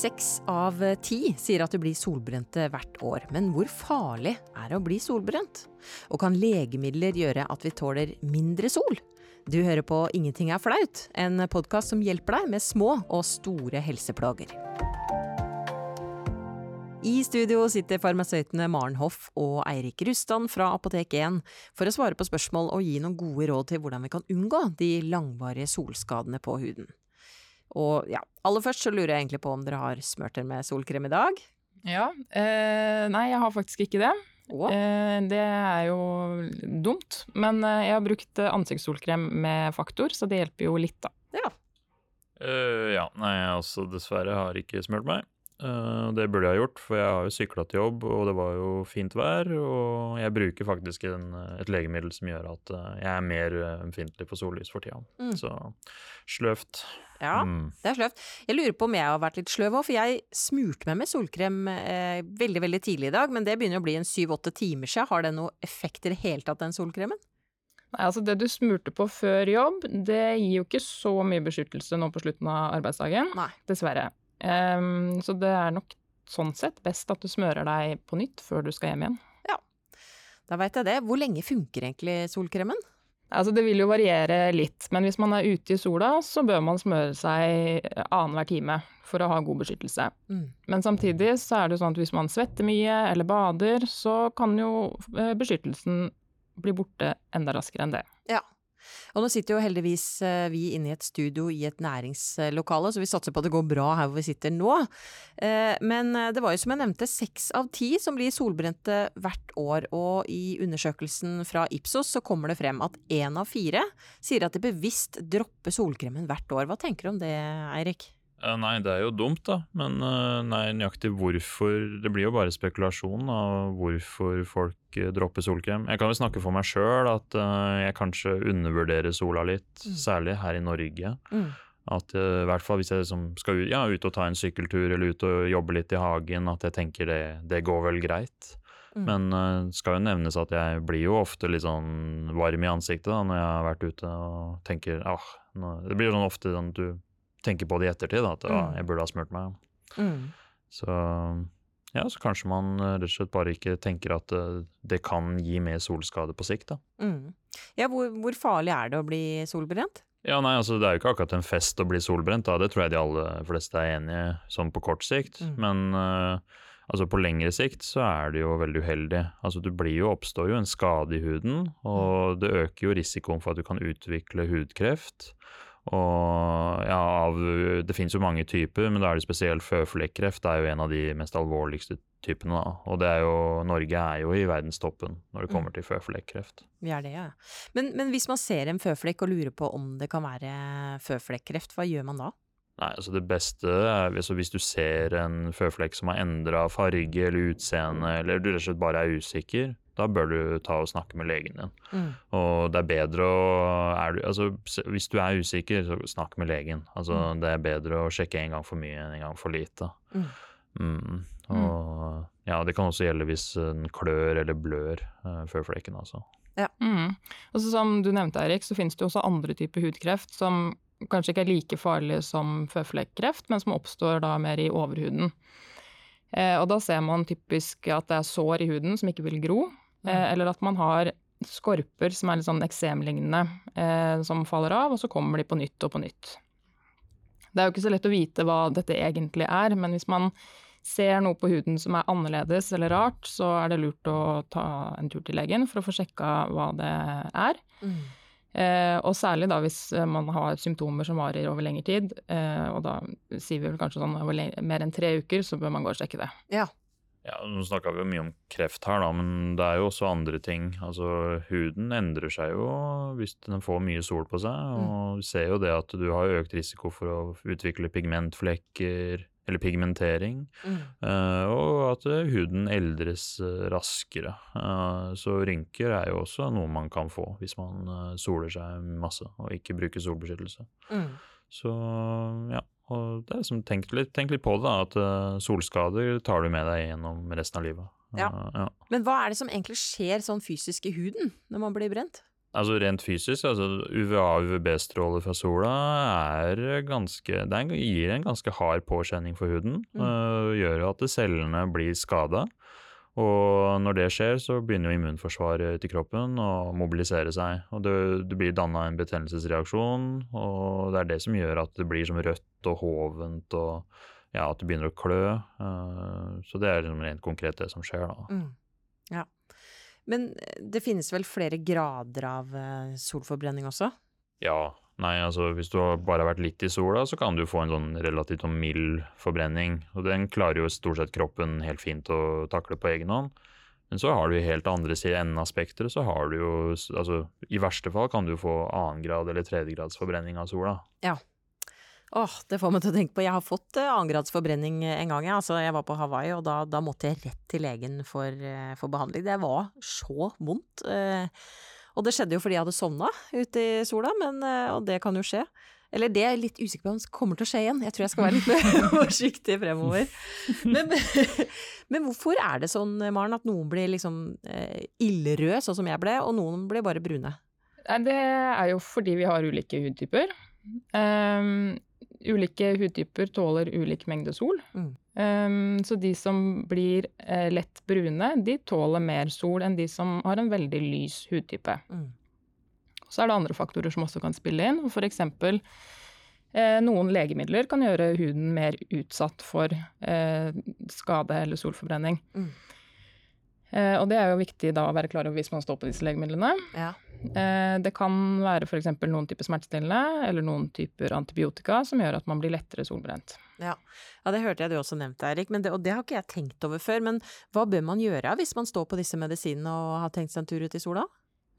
Seks av ti sier at de blir solbrente hvert år, men hvor farlig er det å bli solbrent? Og kan legemidler gjøre at vi tåler mindre sol? Du hører på Ingenting er flaut, en podkast som hjelper deg med små og store helseplager. I studio sitter farmasøytene Maren Hoff og Eirik Rustan fra Apotek 1 for å svare på spørsmål og gi noen gode råd til hvordan vi kan unngå de langvarige solskadene på huden. Og ja, aller først så lurer jeg egentlig på om dere har smurt dere med solkrem i dag? Ja. Eh, nei, jeg har faktisk ikke det. Eh, det er jo dumt. Men eh, jeg har brukt eh, ansiktssolkrem med faktor, så det hjelper jo litt, da. Ja. Uh, ja, nei, altså dessverre har ikke smurt meg. Uh, det burde jeg ha gjort, for jeg har jo sykla til jobb, og det var jo fint vær. Og jeg bruker faktisk en, et legemiddel som gjør at uh, jeg er mer ømfintlig for sollys for tida. Mm. Så sløvt. Ja, mm. det er sløvt. Jeg lurer på om jeg har vært litt sløv òg, for jeg smurte meg med solkrem eh, veldig, veldig tidlig i dag, men det begynner å bli en syv-åtte timer siden. Har det noen effekt i det hele tatt, den solkremen? Nei, altså Det du smurte på før jobb, det gir jo ikke så mye beskyttelse nå på slutten av arbeidsdagen. Nei. Dessverre. Um, så det er nok sånn sett best at du smører deg på nytt før du skal hjem igjen. Ja, da veit jeg det. Hvor lenge funker egentlig solkremen? Altså Det vil jo variere litt, men hvis man er ute i sola, så bør man smøre seg annenhver time for å ha god beskyttelse. Mm. Men samtidig så er det jo sånn at hvis man svetter mye eller bader, så kan jo eh, beskyttelsen bli borte enda raskere enn det. Ja, og nå sitter jo heldigvis eh, vi inne i et studio i et næringslokale, så vi satser på at det går bra her hvor vi sitter nå. Eh, men eh, det var jo som jeg nevnte, seks av ti som blir solbrente hvert år, og i undersøkelsen fra Ipsos så kommer det frem at én av fire sier at de bevisst dropper solkremen hvert år. Hva tenker du om det, Eirik? Nei, det er jo dumt, da. Men nei, nøyaktig hvorfor Det blir jo bare spekulasjon av hvorfor folk dropper solkrem. Jeg kan vel snakke for meg sjøl at jeg kanskje undervurderer sola litt, mm. særlig her i Norge. Mm. At i hvert fall hvis jeg liksom skal ut, ja, ut og ta en sykkeltur eller ut og jobbe litt i hagen, at jeg tenker det, det går vel greit. Mm. Men det uh, skal jo nevnes at jeg blir jo ofte litt sånn varm i ansiktet da, når jeg har vært ute og tenker ah, nå, Det blir jo sånn ofte sånn at du tenker på det i ettertid, at mm. ah, jeg burde ha smurt meg. Mm. Så ja, så kanskje man rett og slett bare ikke tenker at det, eh, kan gi mer solskade på sikt, da. Mm. Ja, hvor, hvor, farlig er det å bli solbrent? Ja, nei, altså det er jo ikke akkurat en fest å bli solbrent, da. Det tror jeg de aller fleste er enige sånn på kort sikt. Mm. Men uh, altså på lengre sikt så er det jo veldig uheldig. Altså du blir jo, oppstår jo en skade i huden, og mm. det øker jo risikoen for at du kan utvikle hudkreft. Og ja, av, det finnes jo mange typer, men da er det spesielt føflekkreft. Det er jo en av de mest alvorligste typene. Da. Og det er jo, Norge er jo i verdenstoppen når det kommer mm. til føflekkreft. Vi er det, ja. Men, men hvis man ser en føflekk og lurer på om det kan være føflekkreft, hva gjør man da? Nei, altså Det beste er altså hvis du ser en føflekk som har endra farge eller utseende, eller du rett og slett bare er usikker, da bør du ta og snakke med legen din. Mm. Og det er bedre å er du, altså, Hvis du er usikker, så snakk med legen. Altså, mm. Det er bedre å sjekke en gang for mye enn en gang for lite. Mm. mm. Og ja, det kan også gjelde hvis den klør eller blør uh, føflekken, altså. Ja. Mm. Og så Som du nevnte, Erik, så finnes det også andre typer hudkreft som kanskje ikke er like farlige som føflekkreft, men som oppstår da mer i overhuden. Eh, og da ser man typisk at det er sår i huden som ikke vil gro, mm. eller at man har skorper som er litt sånn eksemlignende, eh, som faller av, og så kommer de på nytt og på nytt. Det er jo ikke så lett å vite hva dette egentlig er, men hvis man ser noe på huden som er annerledes eller rart, så er det lurt å ta en tur til legen for å få sjekka hva det er. Mm. Eh, og særlig da hvis eh, man har symptomer som varer over lengre tid, eh, og da sier vi vel kanskje sånn over mer enn tre uker, så bør man gå og sjekke det. Ja. Ja, Nå snakka vi jo mye om kreft her, da, men det er jo også andre ting. Altså, Huden endrer seg jo hvis den får mye sol på seg. og mm. Vi ser jo det at du har økt risiko for å utvikle pigmentflekker, eller pigmentering. Mm. Uh, og at huden eldres uh, raskere. så rynker er jo også noe man kan få hvis man soler seg masse og ikke bruker solbeskyttelse. Mm. Så ja. Og det er liksom, tenk, litt, tenk litt på det, da, at solskader tar du med deg gjennom resten av livet. Ja. ja. Men hva er det som egentlig skjer sånn fysisk i huden når man blir brent? Altså rent fysisk, altså UVA UVB-stråler fra sola er ganske Det gir en ganske hard påkjenning for huden. Mm. Uh, gjør at cellene blir skada. Og når det skjer, så begynner jo immunforsvaret til kroppen å mobilisere seg. Og det, det blir danna en betennelsesreaksjon, og det er det som gjør at det blir som rødt og hovent, og ja, at det begynner å klø. Uh, så det er liksom rent konkret det som skjer, da. Mm. Ja. Men eh, det finnes vel flere grader av eh, solforbrenning også? Ja. Nei, altså hvis du bare har vært litt i sola, så kan du få en sånn relativt sånn mild forbrenning. Og den klarer jo stort sett kroppen helt fint å takle på egen hånd. Men så har du i helt andre enden av spekteret, så har du jo Altså i verste fall kan du få annengrad eller tredjegrads forbrenning av sola. Ja. Åh, det får meg til å tenke på Jeg har fått uh, annengrads forbrenning en gang, ja. Altså, jeg var på Hawaii, og da, da måtte jeg rett til legen for, uh, for behandling. Det var så vondt. Uh, og det skjedde jo fordi jeg hadde sovna ute i sola, men, og det kan jo skje. Eller det er jeg litt usikker på om kommer til å skje igjen. Jeg tror jeg skal være litt mer forsiktig fremover. Men, men, hvorfor er det sånn, Maren, at noen blir liksom eh, ildrøde, sånn som jeg ble, og noen blir bare brune? Det er jo fordi vi har ulike hudtyper. Um, ulike hudtyper tåler ulik mengde sol. Mm. Um, så de som blir uh, lett brune, de tåler mer sol enn de som har en veldig lys hudtype. Mm. Så er det andre faktorer som også kan spille inn. For eksempel uh, noen legemidler kan gjøre huden mer utsatt for eh, skade eller solforbrenning. Mm. Og det er jo viktig da å være klar over hvis man står på disse legemidlene. Ja. Eh, det kan være f.eks. noen typer smertestillende eller noen typer antibiotika som gjør at man blir lettere solbrent. Ja, ja det hørte jeg du også nevnte, Erik, og det har ikke jeg tenkt over før. Men hva bør man gjøre hvis man står på disse medisinene og har tenkt seg en tur ut i sola?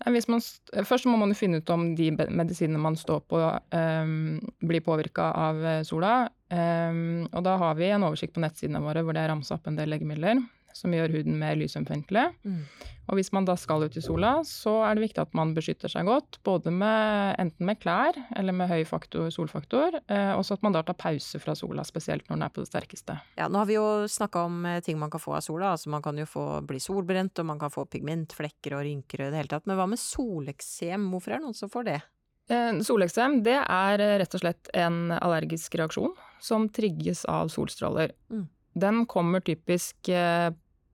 Man, først må man finne ut om de medisinene man står på, um, blir påvirka av eh, sola. Um, og da har vi en oversikt på nettsidene våre hvor det er ramsa opp en del legemidler som gjør huden mer lysømfintlig. Mm. Og hvis man da skal ut i sola, så er det viktig at man beskytter seg godt. Både med, enten med klær eller med høy faktor, solfaktor. Eh, også at man da tar pause fra sola, spesielt når den er på det sterkeste. Ja, nå har vi jo snakka om eh, ting man kan få av sola. altså Man kan jo få, bli solbrent, og man kan få pigmentflekker og rynker og i det hele tatt. Men hva med soleksem? Hvorfor er det noen som får det? Eh, soleksem det er eh, rett og slett en allergisk reaksjon som trigges av solstråler. Mm. Den kommer typisk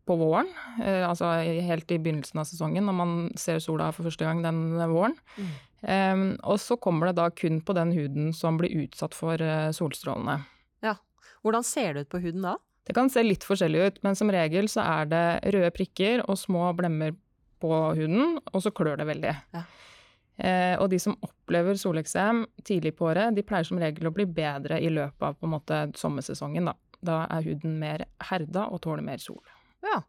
på våren, eh, altså helt i begynnelsen av sesongen, når man ser sola for første gang den våren. Mm. Um, og så kommer det da kun på den huden som blir utsatt for uh, solstrålene. Ja. Hvordan ser det ut på huden da? Det kan se litt forskjellig ut, men som regel så er det røde prikker og små blemmer på huden, og så klør det veldig. Ja. Eh, og de som opplever soleksem tidlig på året, de pleier som regel å bli bedre i løpet av på en måte sommersesongen. Da, da er huden mer herda og tåler mer sol. Ja,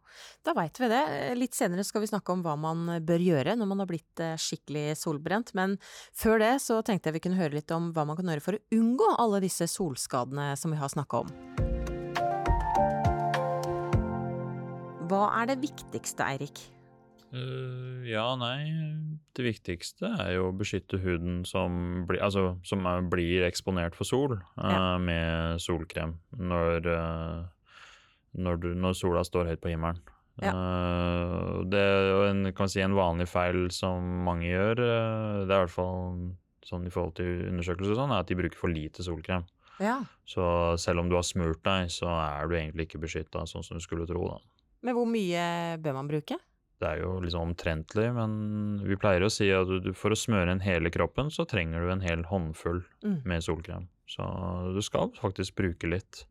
da veit vi det. Litt senere skal vi snakke om hva man bør gjøre når man har blitt eh, skikkelig solbrent, men før det så tenkte jeg vi kunne høre litt om hva man kan gjøre for å unngå alle disse solskadene som vi har snakka om. Hva er det viktigste, Eirik? Uh, ja, nei Det viktigste er jo å beskytte huden som, bli, altså, som er, blir eksponert for sol, uh, ja. med solkrem når uh, når, du, når sola står høyt på himmelen. Ja. Uh, det er en, kan si, en vanlig feil som mange gjør, uh, det er i hvert fall sånn i forhold til undersøkelser sånn, er at de bruker for lite solkrem. Ja. Så selv om du har smurt deg, så er du egentlig ikke beskytta sånn som du skulle tro. da. Men hvor mye bør man bruke? Det er jo liksom omtrentlig, men vi pleier å si at du, for å smøre inn hele kroppen, så trenger du en hel håndfull mm. med solkrem. Så du skal faktisk bruke litt.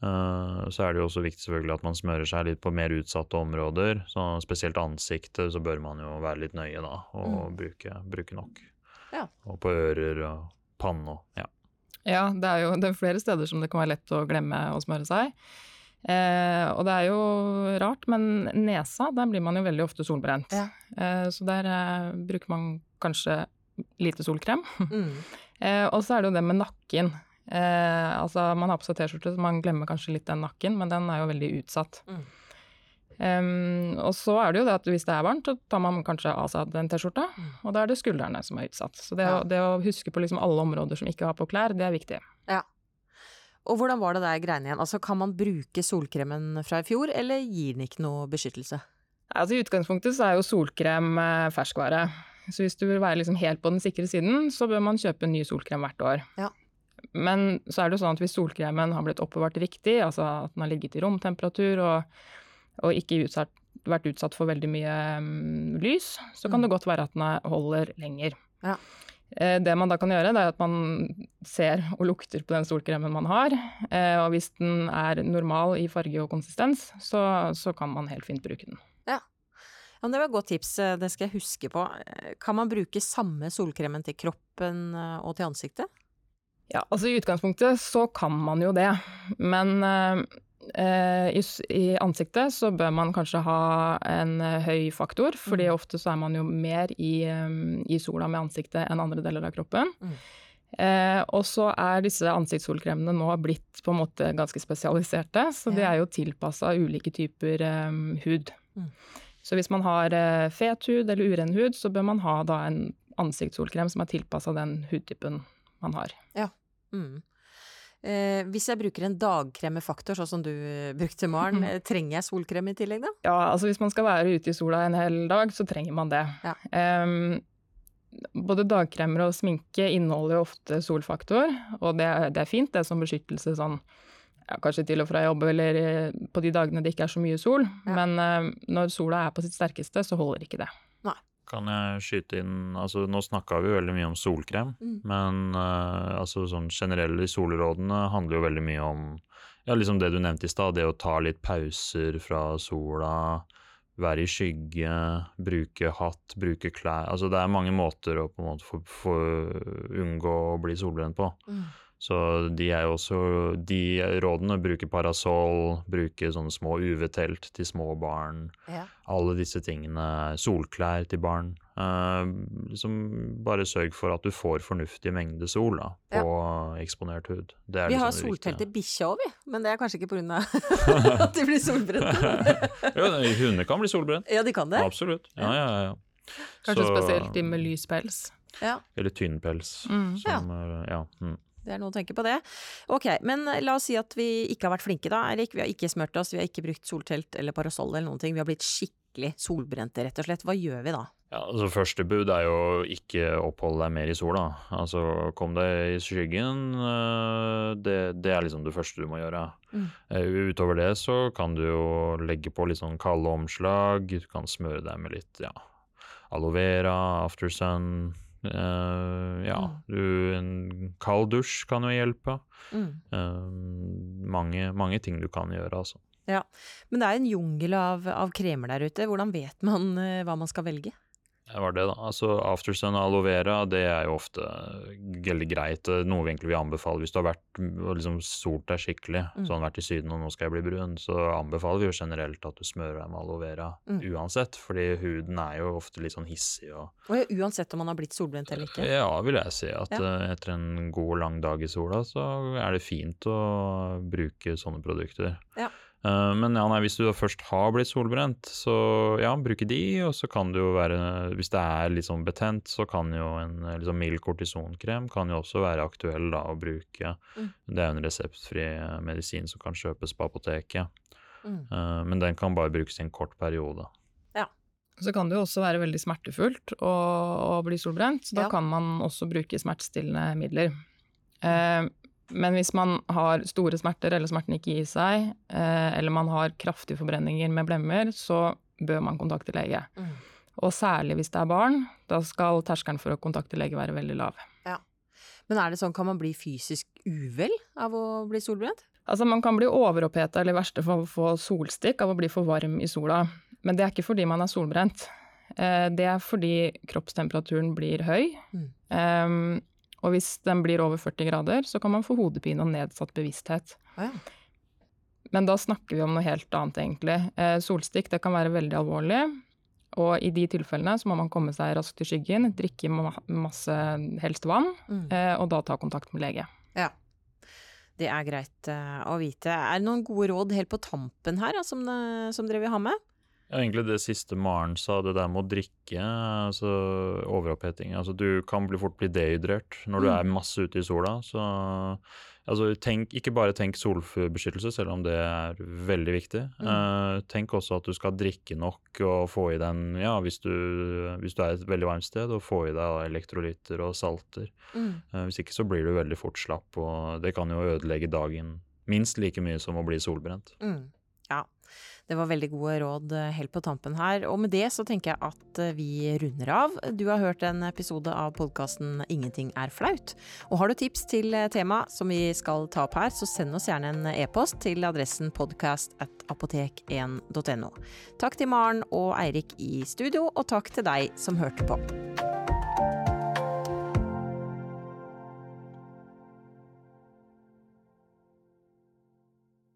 Uh, så er det jo også viktig selvfølgelig at man smører seg litt på mer utsatte områder. Så spesielt ansiktet så bør man jo være litt nøye da, og mm. bruke, bruke, nok. Ja. Og på ører og panne og ja. Ja, det er jo det er flere steder som det kan være lett å glemme å smøre seg. Eh, og det er jo rart, men nesa, der blir man jo veldig ofte solbrent. Ja. Eh, så der eh, bruker man kanskje lite solkrem. Mm. og så er det jo det med nakken. Eh, altså, man har på seg T-skjorte, så man glemmer kanskje litt den nakken, men den er jo veldig utsatt. Mm. Um, og så er det jo det at hvis det er varmt, så tar man kanskje av seg den T-skjorta, mm. og da er det skuldrene som er utsatt. Så det, ja. det å, huske på liksom alle områder som ikke har på klær, det er viktig. Ja. Og hvordan var det der greiene igjen? Altså, kan man bruke solkremen fra i fjor, eller gir den ikke noe beskyttelse? Altså, I utgangspunktet så er jo solkrem eh, ferskvare. Så hvis du vil være liksom helt på den sikre siden, så bør man kjøpe en ny solkrem hvert år. Ja. Men så er det jo sånn at hvis solkremen har blitt oppbevart riktig, altså at den har ligget i romtemperatur og, og ikke utsatt, vært utsatt for veldig mye um, lys, så kan Mm. det godt være at den er- holder lenger. Ja. Eh, Det man da kan gjøre, det er at man ser og lukter på den solkremen man har. eh, Og hvis den er normal i farge og konsistens, så, så kan man helt fint bruke den. Ja, men det var et godt tips, det skal jeg huske på. Kan man bruke samme solkremen til kroppen eh, og til ansiktet? Ja, altså i utgangspunktet så kan man jo det, men eh, eh, i, i ansiktet så bør man kanskje ha en eh, høy faktor, fordi Mm. ofte så er man jo mer i, eh, i sola med ansiktet enn andre deler av kroppen. Mm. Eh, og så er disse ansiktssolkremene nå blitt på en måte ganske spesialiserte, så de er jo tilpassa ulike typer eh, hud. Mm. Så hvis man har fet hud eller uren hud, så bør man ha da en ansiktssolkrem som er tilpassa den hudtypen man har. Mm. Eh, hvis jeg bruker en dagkremefaktor, sånn som du eh, brukte, Maren, Mhm. eh, trenger jeg solkrem i tillegg da? Ja, altså hvis man skal være ute i sola en hel dag, så trenger man det. Ja. Um, både dagkremer og sminke inneholder jo ofte solfaktor, og det det er fint, det er som beskyttelse sånn ja, kanskje til og fra jobb eller eh, på de dagene det ikke er så mye sol, Ja. men uh, når sola er på sitt sterkeste, så holder ikke det. Kan jeg skyte inn Altså, nå snakka vi veldig mye om solkrem, Mm. men uh, altså sånn generelle solrådene handler jo veldig mye om ja, liksom det du nevnte i stad, det å ta litt pauser fra sola, være i skygge, bruke hatt, bruke klær Altså det er mange måter å på en måte få, få unngå å bli solbrent på. Mm. Så de er jo også De rådene bruker parasoll, bruker sånne små UV-telt til små barn Ja. alle disse tingene, solklær til barn. Eh, liksom bare sørg for at du får fornuftig mengde sol da, på eksponert hud. Det er Vi har liksom har soltelt til bikkja òg, vi. Men det er kanskje ikke av at de blir solbrente. jo, hunder kan bli solbrent. ja, de kan det. Absolutt. Ja, ja, ja. Kanskje Så- spesielt de med lys pels. Ja, Eller tynnpels. Mm. Som, ja. ja. Mm. Det er noe å tenke på det. Ok, men la oss si at vi ikke har vært flinke da, Erik. Vi har ikke smurt oss, vi har ikke brukt soltelt eller parasoll eller noen ting. Vi har blitt skikkelig solbrente, rett og slett. Hva gjør vi da? Ja, altså Første bud er jo ikke oppholde deg mer i sola. Altså Kom deg i skyggen. øh, Det, det er liksom det første du må gjøre. Mm. Eh, Utover det så kan du jo legge på litt sånn kalde omslag. Du kan smøre deg med litt ja, aloe vera, aftersun. Eh, ja, Mm. du, en kald dusj kan jo hjelpe. Mm. Uh, mange, mange ting du kan gjøre, altså. Men det er en jungel av, av kremer der ute. Hvordan vet man uh, hva man skal velge? Det var det, da. Altså Aftersun og aloe vera, det er jo ofte veldig greit. Noe vi egentlig vil anbefale hvis du har vært og liksom solt deg skikkelig, Mm. sånn vært i Syden og nå skal jeg bli brun, så anbefaler vi jo generelt at du smører deg med aloe vera Mm. uansett, fordi huden er jo ofte litt sånn hissig og Og ja, uansett om man har blitt solbrent eller ikke. Ja, vil jeg si. At Ja. eh, etter en god lang dag i sola, så er det fint å bruke sånne produkter. Ja. Eh, Men ja, nei, hvis du da først har blitt solbrent, så ja, bruke de, og så kan det jo være Hvis det er litt sånn betent, så kan jo en liksom mild kortisonkrem kan jo også være aktuell da å bruke. Mm. Det er jo en reseptfri eh, medisin som kan kjøpes på apoteket. Mm. Eh, Men den kan bare brukes i en kort periode. Så kan det jo også være veldig smertefullt å, å bli solbrent, så da Ja. kan man også bruke smertestillende midler. Eh, men hvis man har store smerter, eller smerten ikke gir seg, eh, eller man har kraftige forbrenninger med blemmer, så bør man kontakte lege. Mm. Og særlig hvis det er barn, da skal terskelen for å kontakte lege være veldig lav. Men er det sånn, kan man bli fysisk uvel av å bli solbrent? Altså Man kan bli overoppheta eller i verste fall få solstikk av å bli for varm i sola. Men det er ikke fordi man er solbrent. Eh, Det er fordi kroppstemperaturen blir høy. Mm. Um, og hvis den blir over 40 grader, så kan man få hodepine og nedsatt bevissthet. Ja. Men da snakker vi om noe helt annet, egentlig. Eh, Solstikk det kan være veldig alvorlig. Og i de tilfellene så må man komme seg raskt i skyggen, drikke ma- masse, helst vann, Mm. eh, og da ta kontakt med lege. Ja. Det er greit eh, å vite. Er det noen gode råd helt på tampen her, som, eh, som dere vil ha med? Ja, egentlig det siste Maren sa, det der med å drikke, altså overoppheting. Altså du kan bli fort bli dehydrert når du Mm. er masse ute i sola. Så altså tenk, ikke bare tenk solbeskyttelse, selv om det er veldig viktig. Mm. Uh, tenk også at du skal drikke nok og få i den, Ja, hvis du, hvis du er et veldig varmt sted, og få i deg elektrolytter og salter. Mm. Uh, hvis ikke så blir du veldig fort slapp, og det kan jo ødelegge dagen minst like mye som å bli solbrent. Mm. Ja, det var veldig gode råd eh, helt på tampen her. Og med det så tenker jeg at eh, vi runder av. Du har hørt en episode av podkasten Ingenting er flaut. Og har du tips til eh, tema som vi skal ta opp her, så send oss gjerne en e-post til adressen podcast at apotek1.no. Takk til Maren og Eirik i studio, og takk til deg som hørte på.